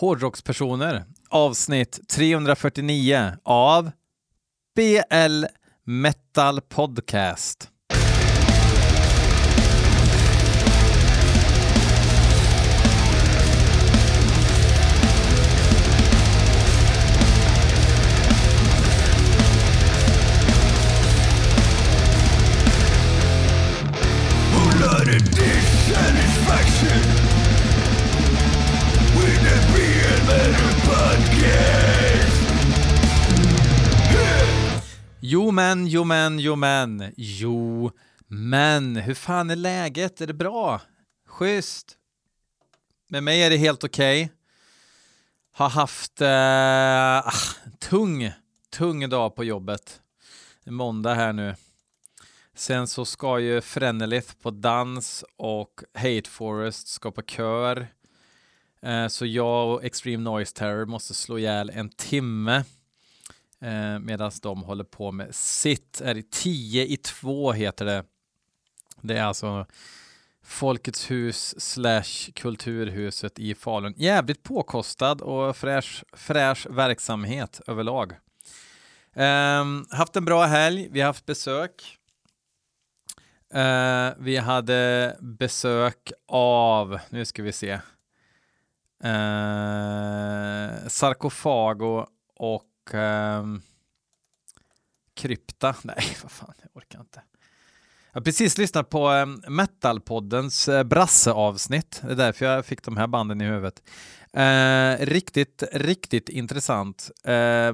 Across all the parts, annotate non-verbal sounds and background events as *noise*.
Hårdrockspersoner avsnitt 349 av BL Metal Podcast. Jo men, jo men, jo men, jo men, hur fan är läget? Är det bra? Schysst? Med mig är det helt okej. Okay. Har haft eh, ah, tung, tung dag på jobbet. Måndag här nu. Sen så ska ju Frenelith på dans och Hate Forest ska på kör. Eh, så jag och Extreme Noise Terror måste slå ihjäl en timme eh, medan de håller på med sitt. Är det 10 i 2 heter det. Det är alltså Folkets hus slash Kulturhuset i Falun. Jävligt påkostad och fräsch, fräsch verksamhet överlag. Eh, haft en bra helg. Vi har haft besök. Eh, vi hade besök av, nu ska vi se, eh, Sarkofago och um, Krypta. *laughs* Nej, vad fan, jag orkar inte. Jag har precis lyssnat på um, Metalpoddens uh, brasseavsnitt. Det är därför jag fick de här banden i huvudet. Uh, riktigt, riktigt intressant. Uh,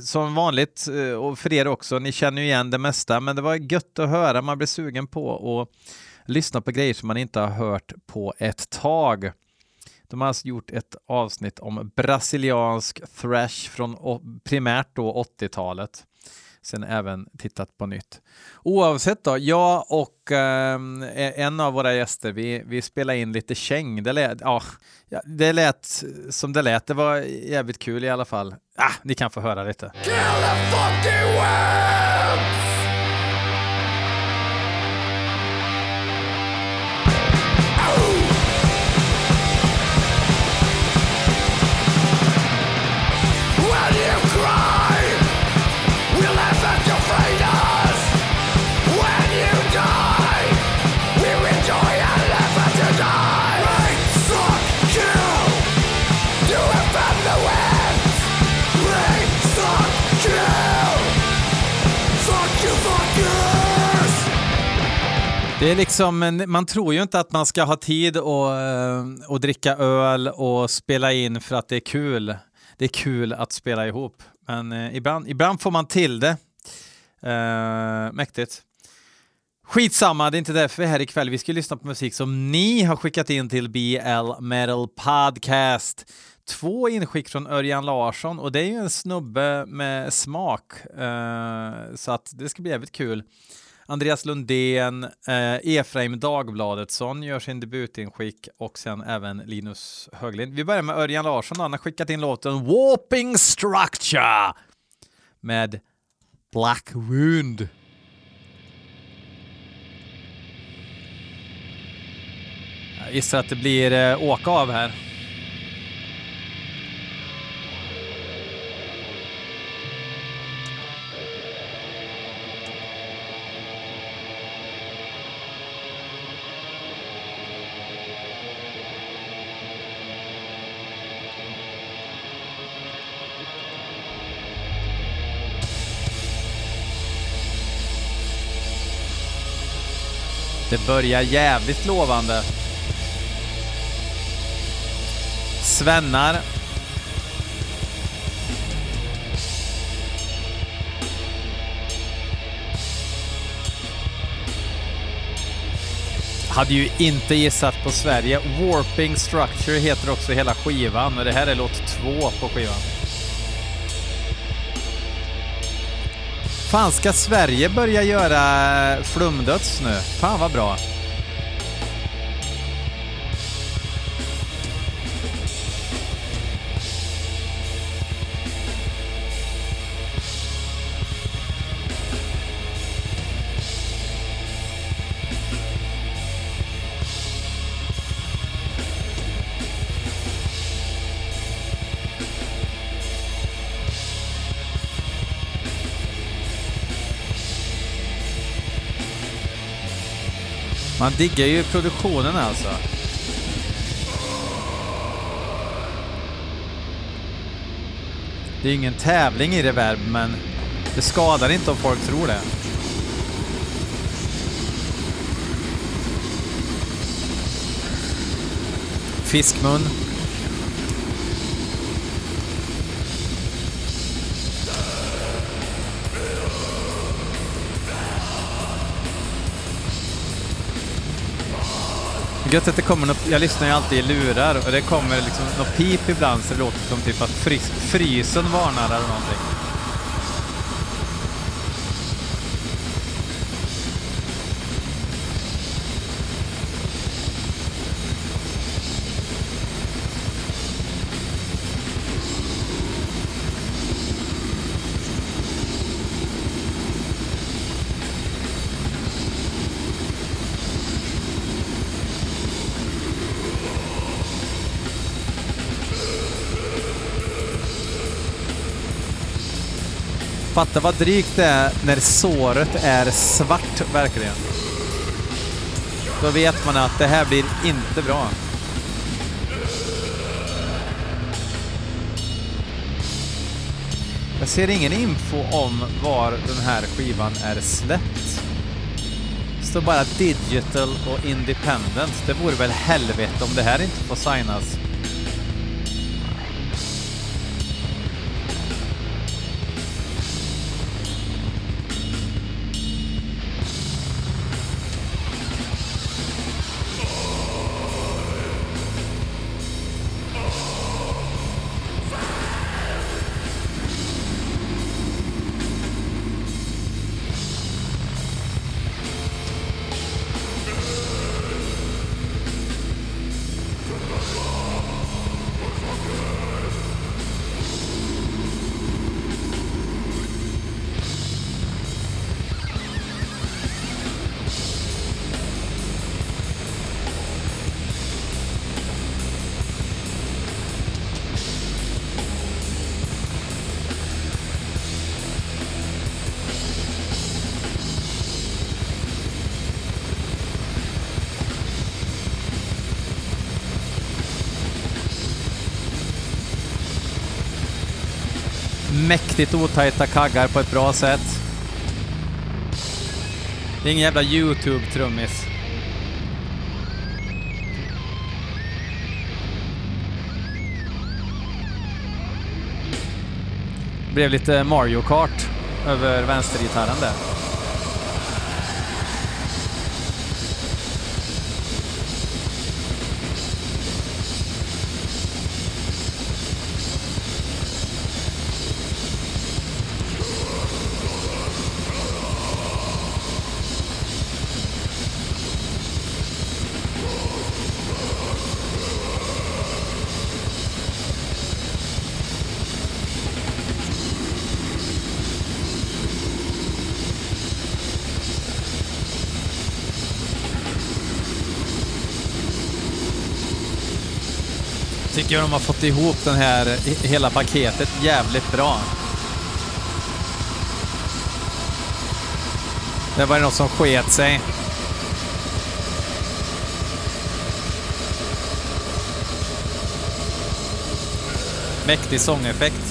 som vanligt, eh, och för er också, ni känner ju igen det mesta, men det var gött att höra. Man blir sugen på att lyssna på grejer som man inte har hört på ett tag. De har alltså gjort ett avsnitt om brasiliansk thrash från primärt då 80-talet sen även tittat på nytt. Oavsett då, jag och eh, en av våra gäster, vi, vi spelade in lite käng. Det lät, ja, det lät som det lät. Det var jävligt kul i alla fall. Ah, ni kan få höra lite. Det är liksom, man tror ju inte att man ska ha tid att, att eh, dricka öl och spela in för att det är kul. Det är kul att spela ihop, men eh, ibland, ibland får man till det. Uh, mäktigt. Skitsamma, det är inte därför vi är här ikväll. Vi ska lyssna på musik som ni har skickat in till BL Metal Podcast. Två inskick från Örjan Larsson och det är ju en snubbe med smak. Uh, så att det ska bli jävligt kul. Andreas Lundén, eh, Efraim Dagbladetsson gör sin debutinskick och sen även Linus Höglind. Vi börjar med Örjan Larsson, han har skickat in låten Warping Structure med Black Wound. Jag gissar att det blir eh, åka av här. Det börjar jävligt lovande. Svennar. Hade ju inte gissat på Sverige. Warping Structure heter också hela skivan och det här är låt två på skivan. Fan, ska Sverige börja göra flumdöds nu? Fan vad bra. Man diggar ju produktionen alltså. Det är ingen tävling i reverb, men det skadar inte om folk tror det. Fiskmun. Gött att det kommer något, jag lyssnar ju alltid i lurar och det kommer liksom något pip ibland så det låter som typ att frys, frysen varnar eller någonting. Fatta vad drygt det är när såret är svart, verkligen. Då vet man att det här blir inte bra. Jag ser ingen info om var den här skivan är släppt. Det står bara digital och independent. Det vore väl helvete om det här inte får signas. Mäktigt otajta kaggar på ett bra sätt. Det är ingen jävla YouTube-trummis. Det blev lite Mario Kart över vänstergitarren där. Tycker de har fått ihop den här, hela paketet jävligt bra. Det var något som sket sig. Mäktig sångeffekt.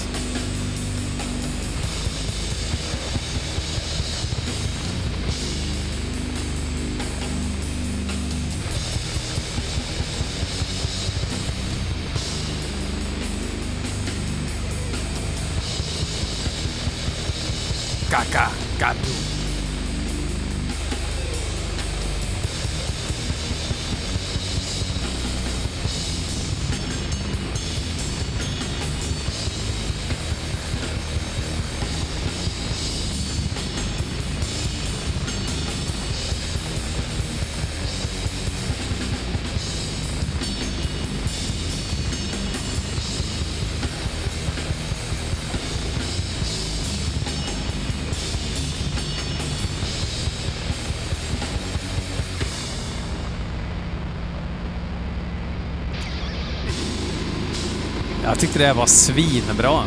Jag tyckte det här var svinbra.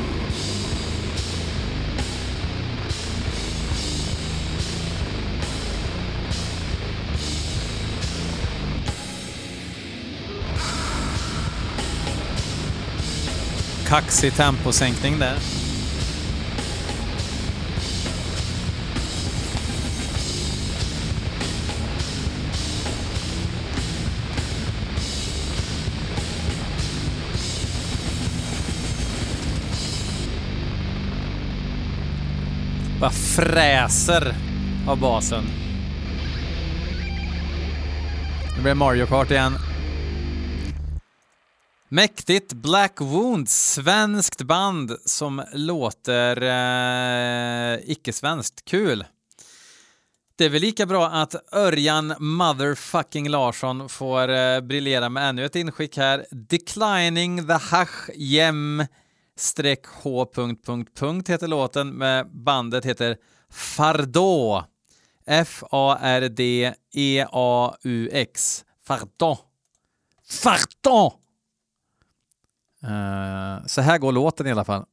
Kaxig temposänkning där. Bara fräser av basen. Nu blir det Mario Kart igen. Mäktigt Black Wound, svenskt band som låter eh, icke-svenskt. Kul! Det är väl lika bra att Örjan motherfucking Larsson får eh, briljera med ännu ett inskick här. Declining the hash jem h... heter låten med bandet heter Fardå. F-A-R-D-E-A-U-X. Fardå. Fardå! Uh, eh, så här går låten i alla fall.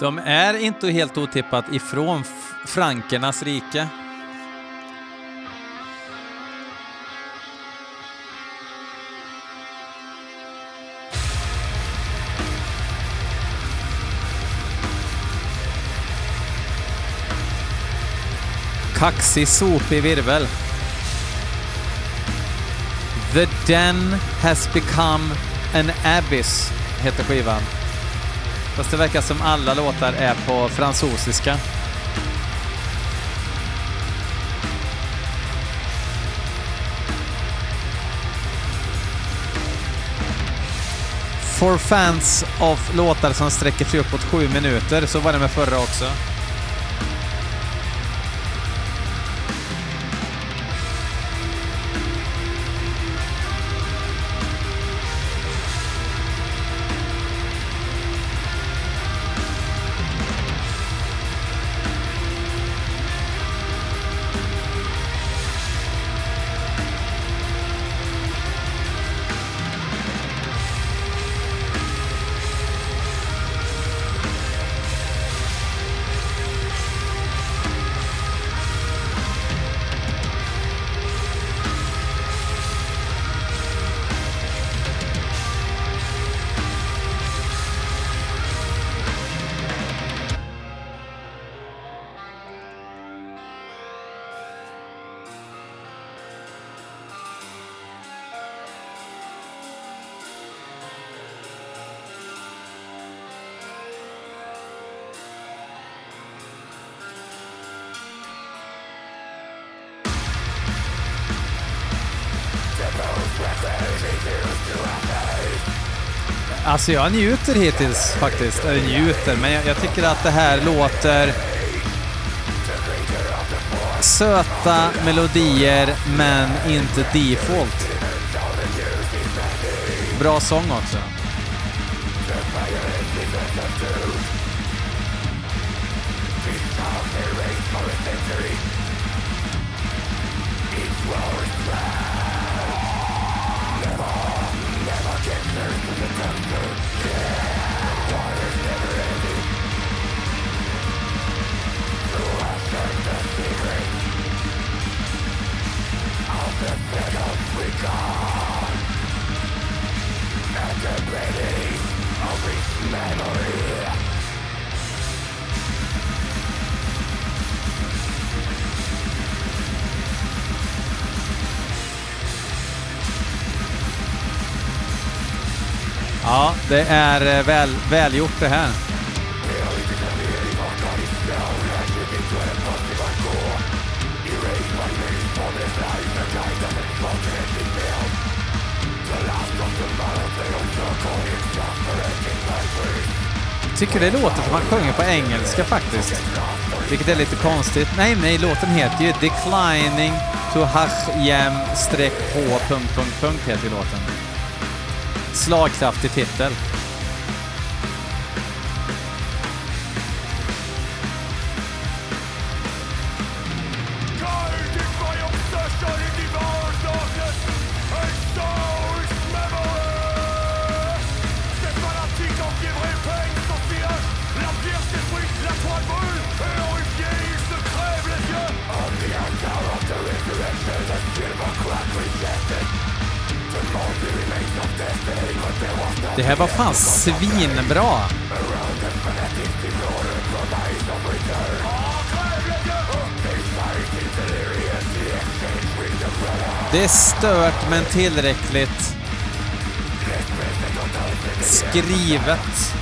De är inte helt otippat ifrån frankernas rike. Kaxig, sopig virvel. The Den has become an abyss, heter skivan. Fast det verkar som alla låtar är på fransosiska. For fans of låtar som sträcker sig uppåt sju minuter, så var det med förra också. Alltså jag njuter hittills faktiskt. Eller njuter, men jag, jag tycker att det här låter söta melodier, men inte default. Bra sång också. Det är eh, väl, välgjort det här. tycker det låter som han sjunger på engelska faktiskt. Vilket är lite konstigt. Nej, nej, låten heter ju Declining to Hashem H... heter låten. Slagkraftig titel. Det här var fan svinbra! Det är stört men tillräckligt skrivet.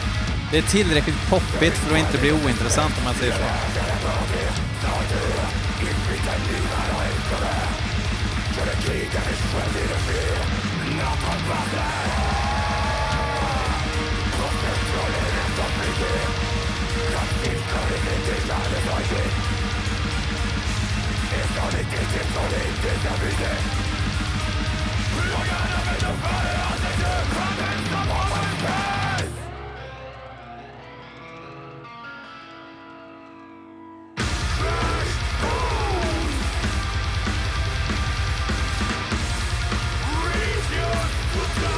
Det är tillräckligt poppigt för att inte bli ointressant om man säger så.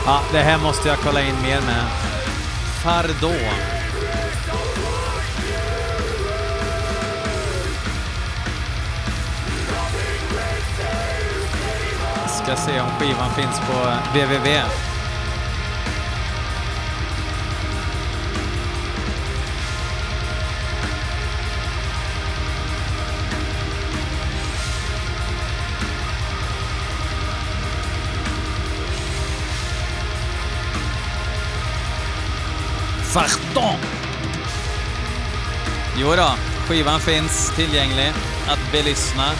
Ja, det här måste jag kolla in mer med. Fardot. Ska se om skivan finns på eh, www. Farton! Jo då, skivan finns tillgänglig att belyssna.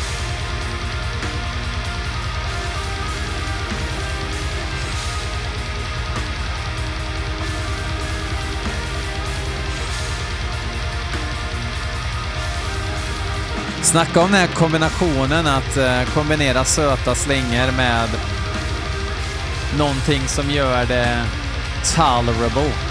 Snacka om den här kombinationen att eh, kombinera söta slingor med någonting som gör det tolerable.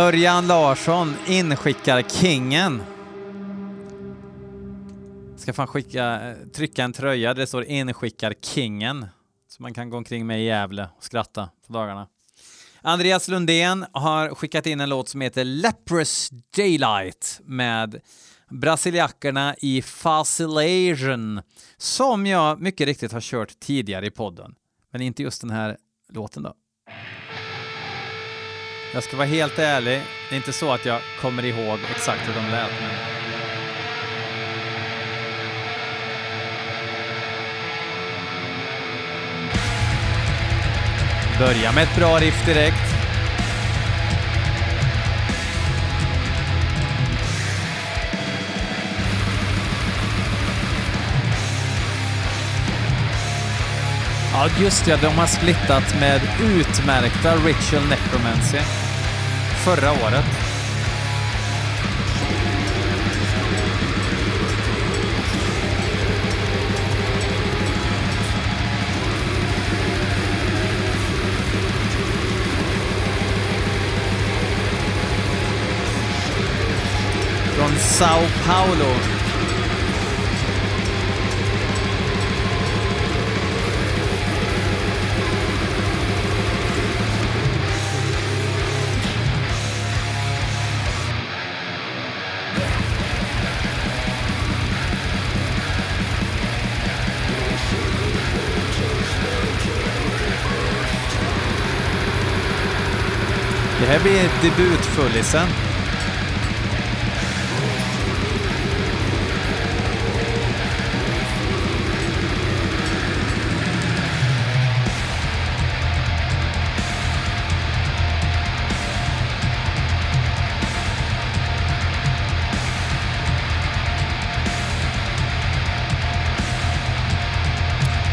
Örjan Larsson inskickar kingen. Ska fan skicka, trycka en tröja där det står inskickar kingen. Så man kan gå omkring med i Gävle och skratta på dagarna. Andreas Lundén har skickat in en låt som heter Leprous Daylight med brasiliackerna i Facilation som jag mycket riktigt har kört tidigare i podden. Men inte just den här låten då. Jag ska vara helt ärlig, det är inte så att jag kommer ihåg exakt hur de lät. Men... Börja med ett bra riff direkt. Ja, just ja, de har splittat med utmärkta Ritual Necromancy förra året. Från Sao Paulo Det här blir debutfullisen.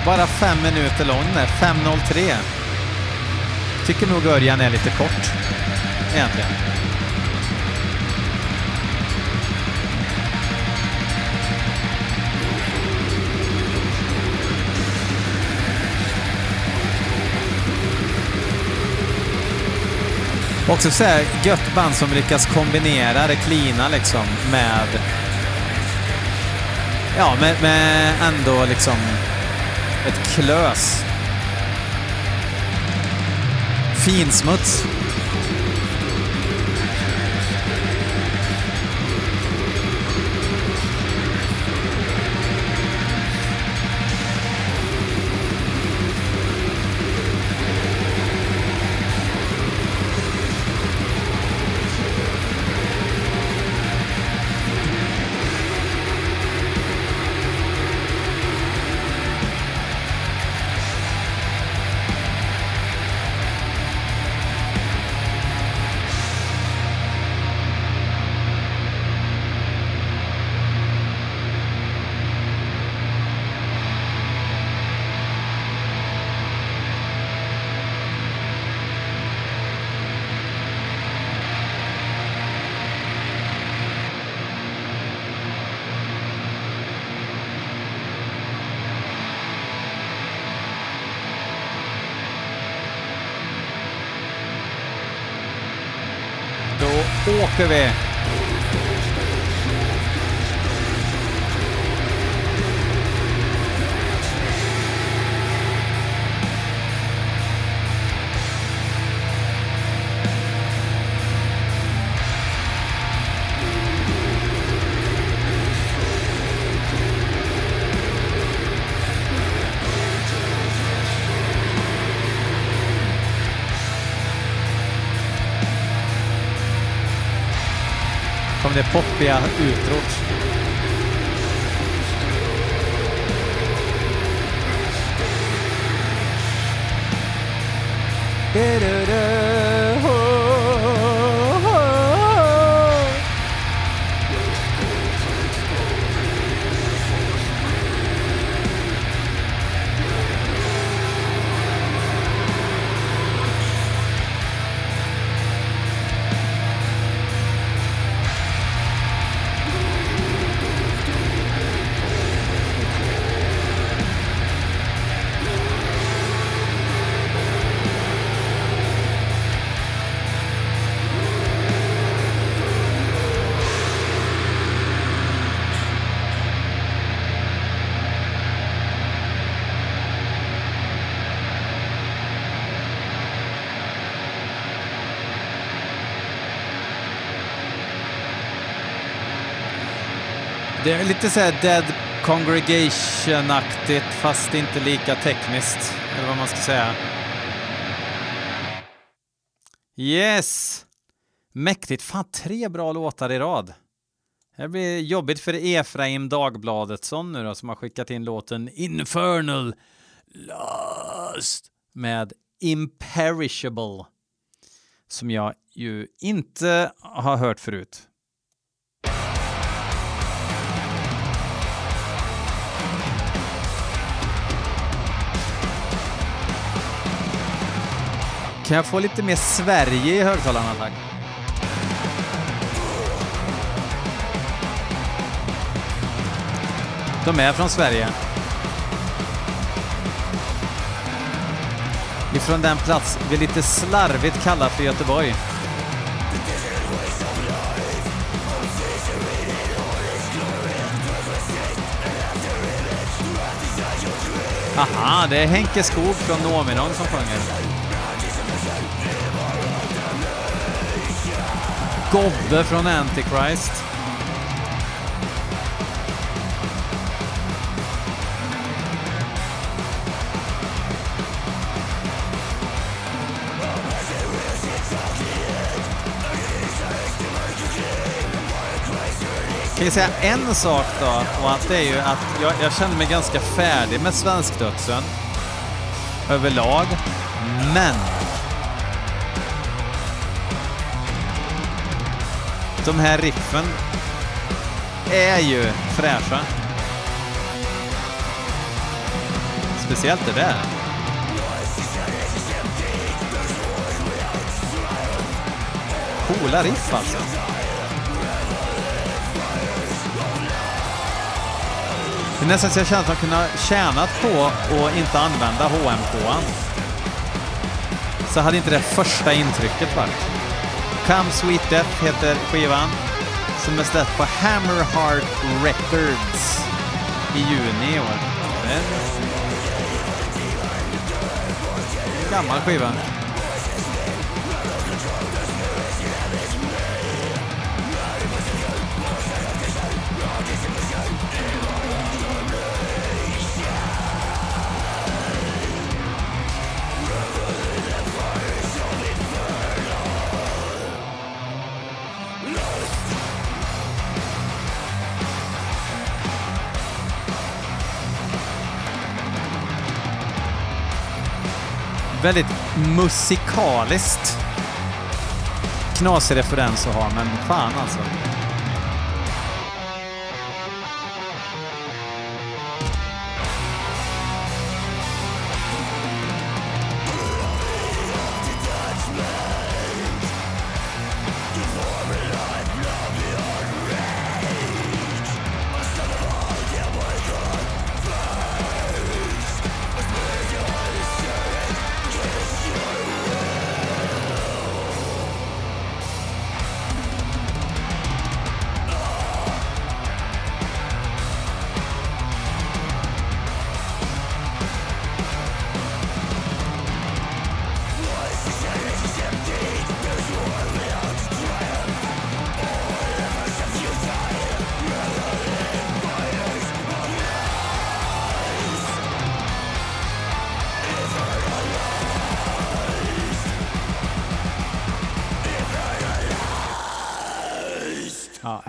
Bara fem minuter lång, 5.03. Tycker nog Örjan är lite kort, egentligen. Också så här gött band som lyckas kombinera det cleana liksom med... Ja, med, med ändå liksom ett klös. Finsmuts. 各位。Det poppiga utrot. Det Det är lite såhär Dead Congregation-aktigt fast inte lika tekniskt. Eller vad man ska säga. Yes! Mäktigt. Fan, tre bra låtar i rad. Det blir jobbigt för Efraim Dagbladetsson nu då, som har skickat in låten Infernal Lust med Imperishable. Som jag ju inte har hört förut. Kan jag få lite mer Sverige i högtalarna tack? De är från Sverige. Ifrån den plats vi lite slarvigt kallar för Göteborg. Aha, det är Henke Skog från Nominon som sjunger. Gobbe från Antichrist. Kan jag säga en sak då, och att det är ju att jag, jag känner mig ganska färdig med svenskdödsen överlag, men de här riffen är ju fräscha. Speciellt det där. Coola riff alltså. Det är nästan så jag känner att man kunde ha tjänat på att inte använda HMK. Så hade inte det första intrycket varit. Come Sweet Death heter skivan som är släppt på Hammerheart Records i juni i år. Det är en gammal skiva. Väldigt musikaliskt. Knasig referens att ha, men fan alltså.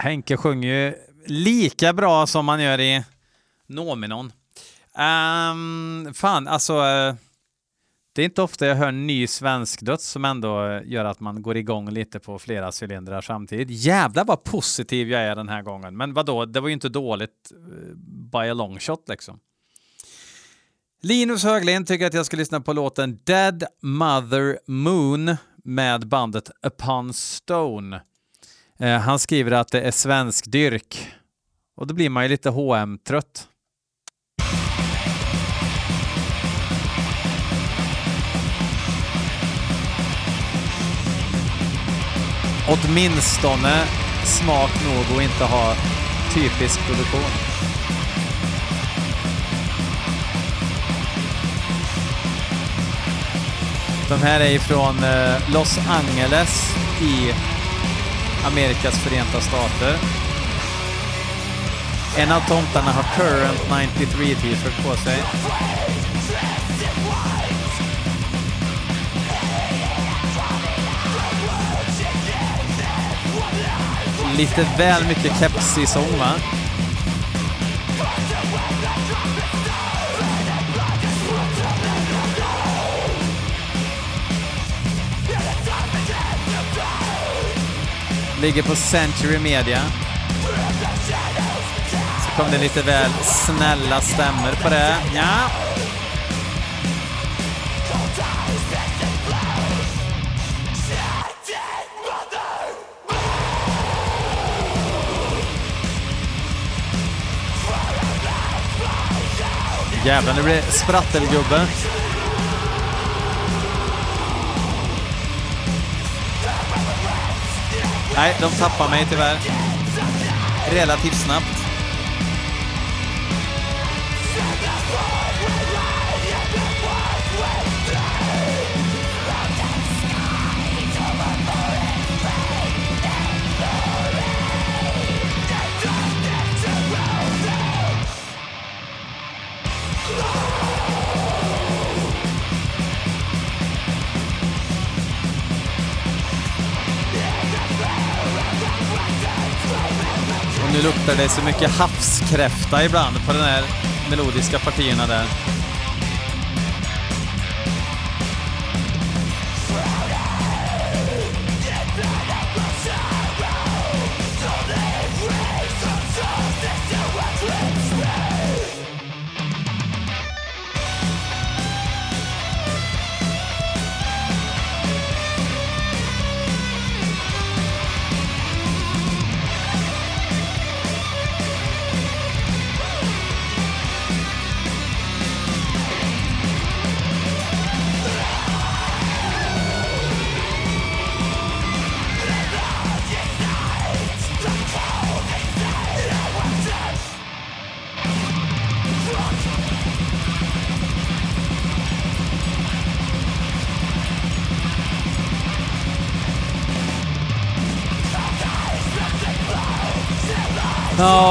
Henke sjunger ju lika bra som man gör i Nominon. Um, ehm, fan, alltså. Eh, det är inte ofta jag hör ny svensk döds som ändå gör att man går igång lite på flera cylindrar samtidigt. Jävlar vad positiv jag är den här gången. Men vadå, det var ju inte dåligt eh, by a long shot liksom. Linus Höglind tycker att jag ska lyssna på låten Dead Mother Moon med bandet Upon Stone. Eh, han skriver att det är svensk dyrk. Och då blir man ju lite hm trött Åtminstone smak nog och inte ha typisk produktion. De här är ifrån eh, Los Angeles i Amerikas förenta stater. En av tomtarna har Current 93 t-shirt på sig. Lite väl mycket kepsig sång va? Ligger på Century Media. Så kom det lite väl snälla stämmer på det. Ja. Jävlar, nu blir det sprattelgubbe. Nej, de tappar mig tyvärr. Relativt snabbt. Nu luktar det så mycket havskräfta ibland på de här melodiska partierna där.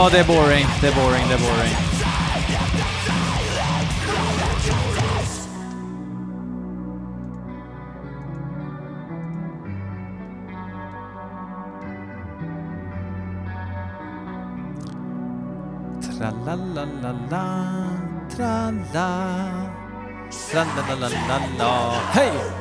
Ja, det är boring, det är boring, det är boring. Tra-la-la-la-la, tra-la, tra-la-la-la-la, hej!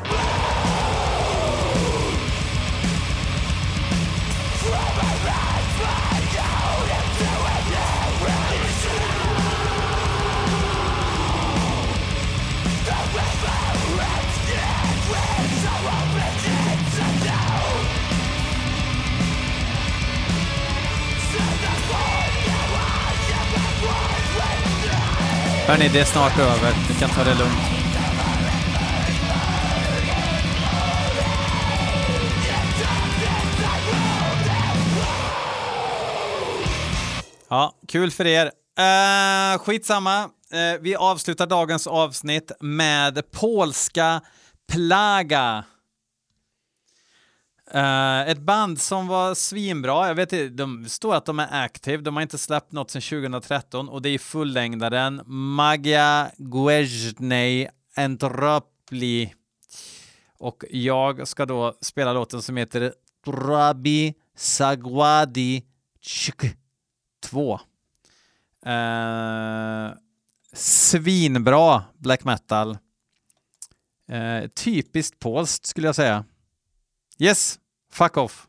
Hörni, det är snart över. Ni kan ta det lugnt. Ja, kul för er. Uh, skitsamma. Uh, vi avslutar dagens avsnitt med polska Plaga. Uh, ett band som var svinbra. Jag vet inte, de står att de är active. De har inte släppt något sedan 2013 och det är fullängdaren Magia Gweznej Entropli. Och jag ska då spela låten som heter Trabi Sagwadi Chk 2. Uh, eh, svinbra black metal. Uh, typiskt polskt skulle jag säga. Yes, fuck off.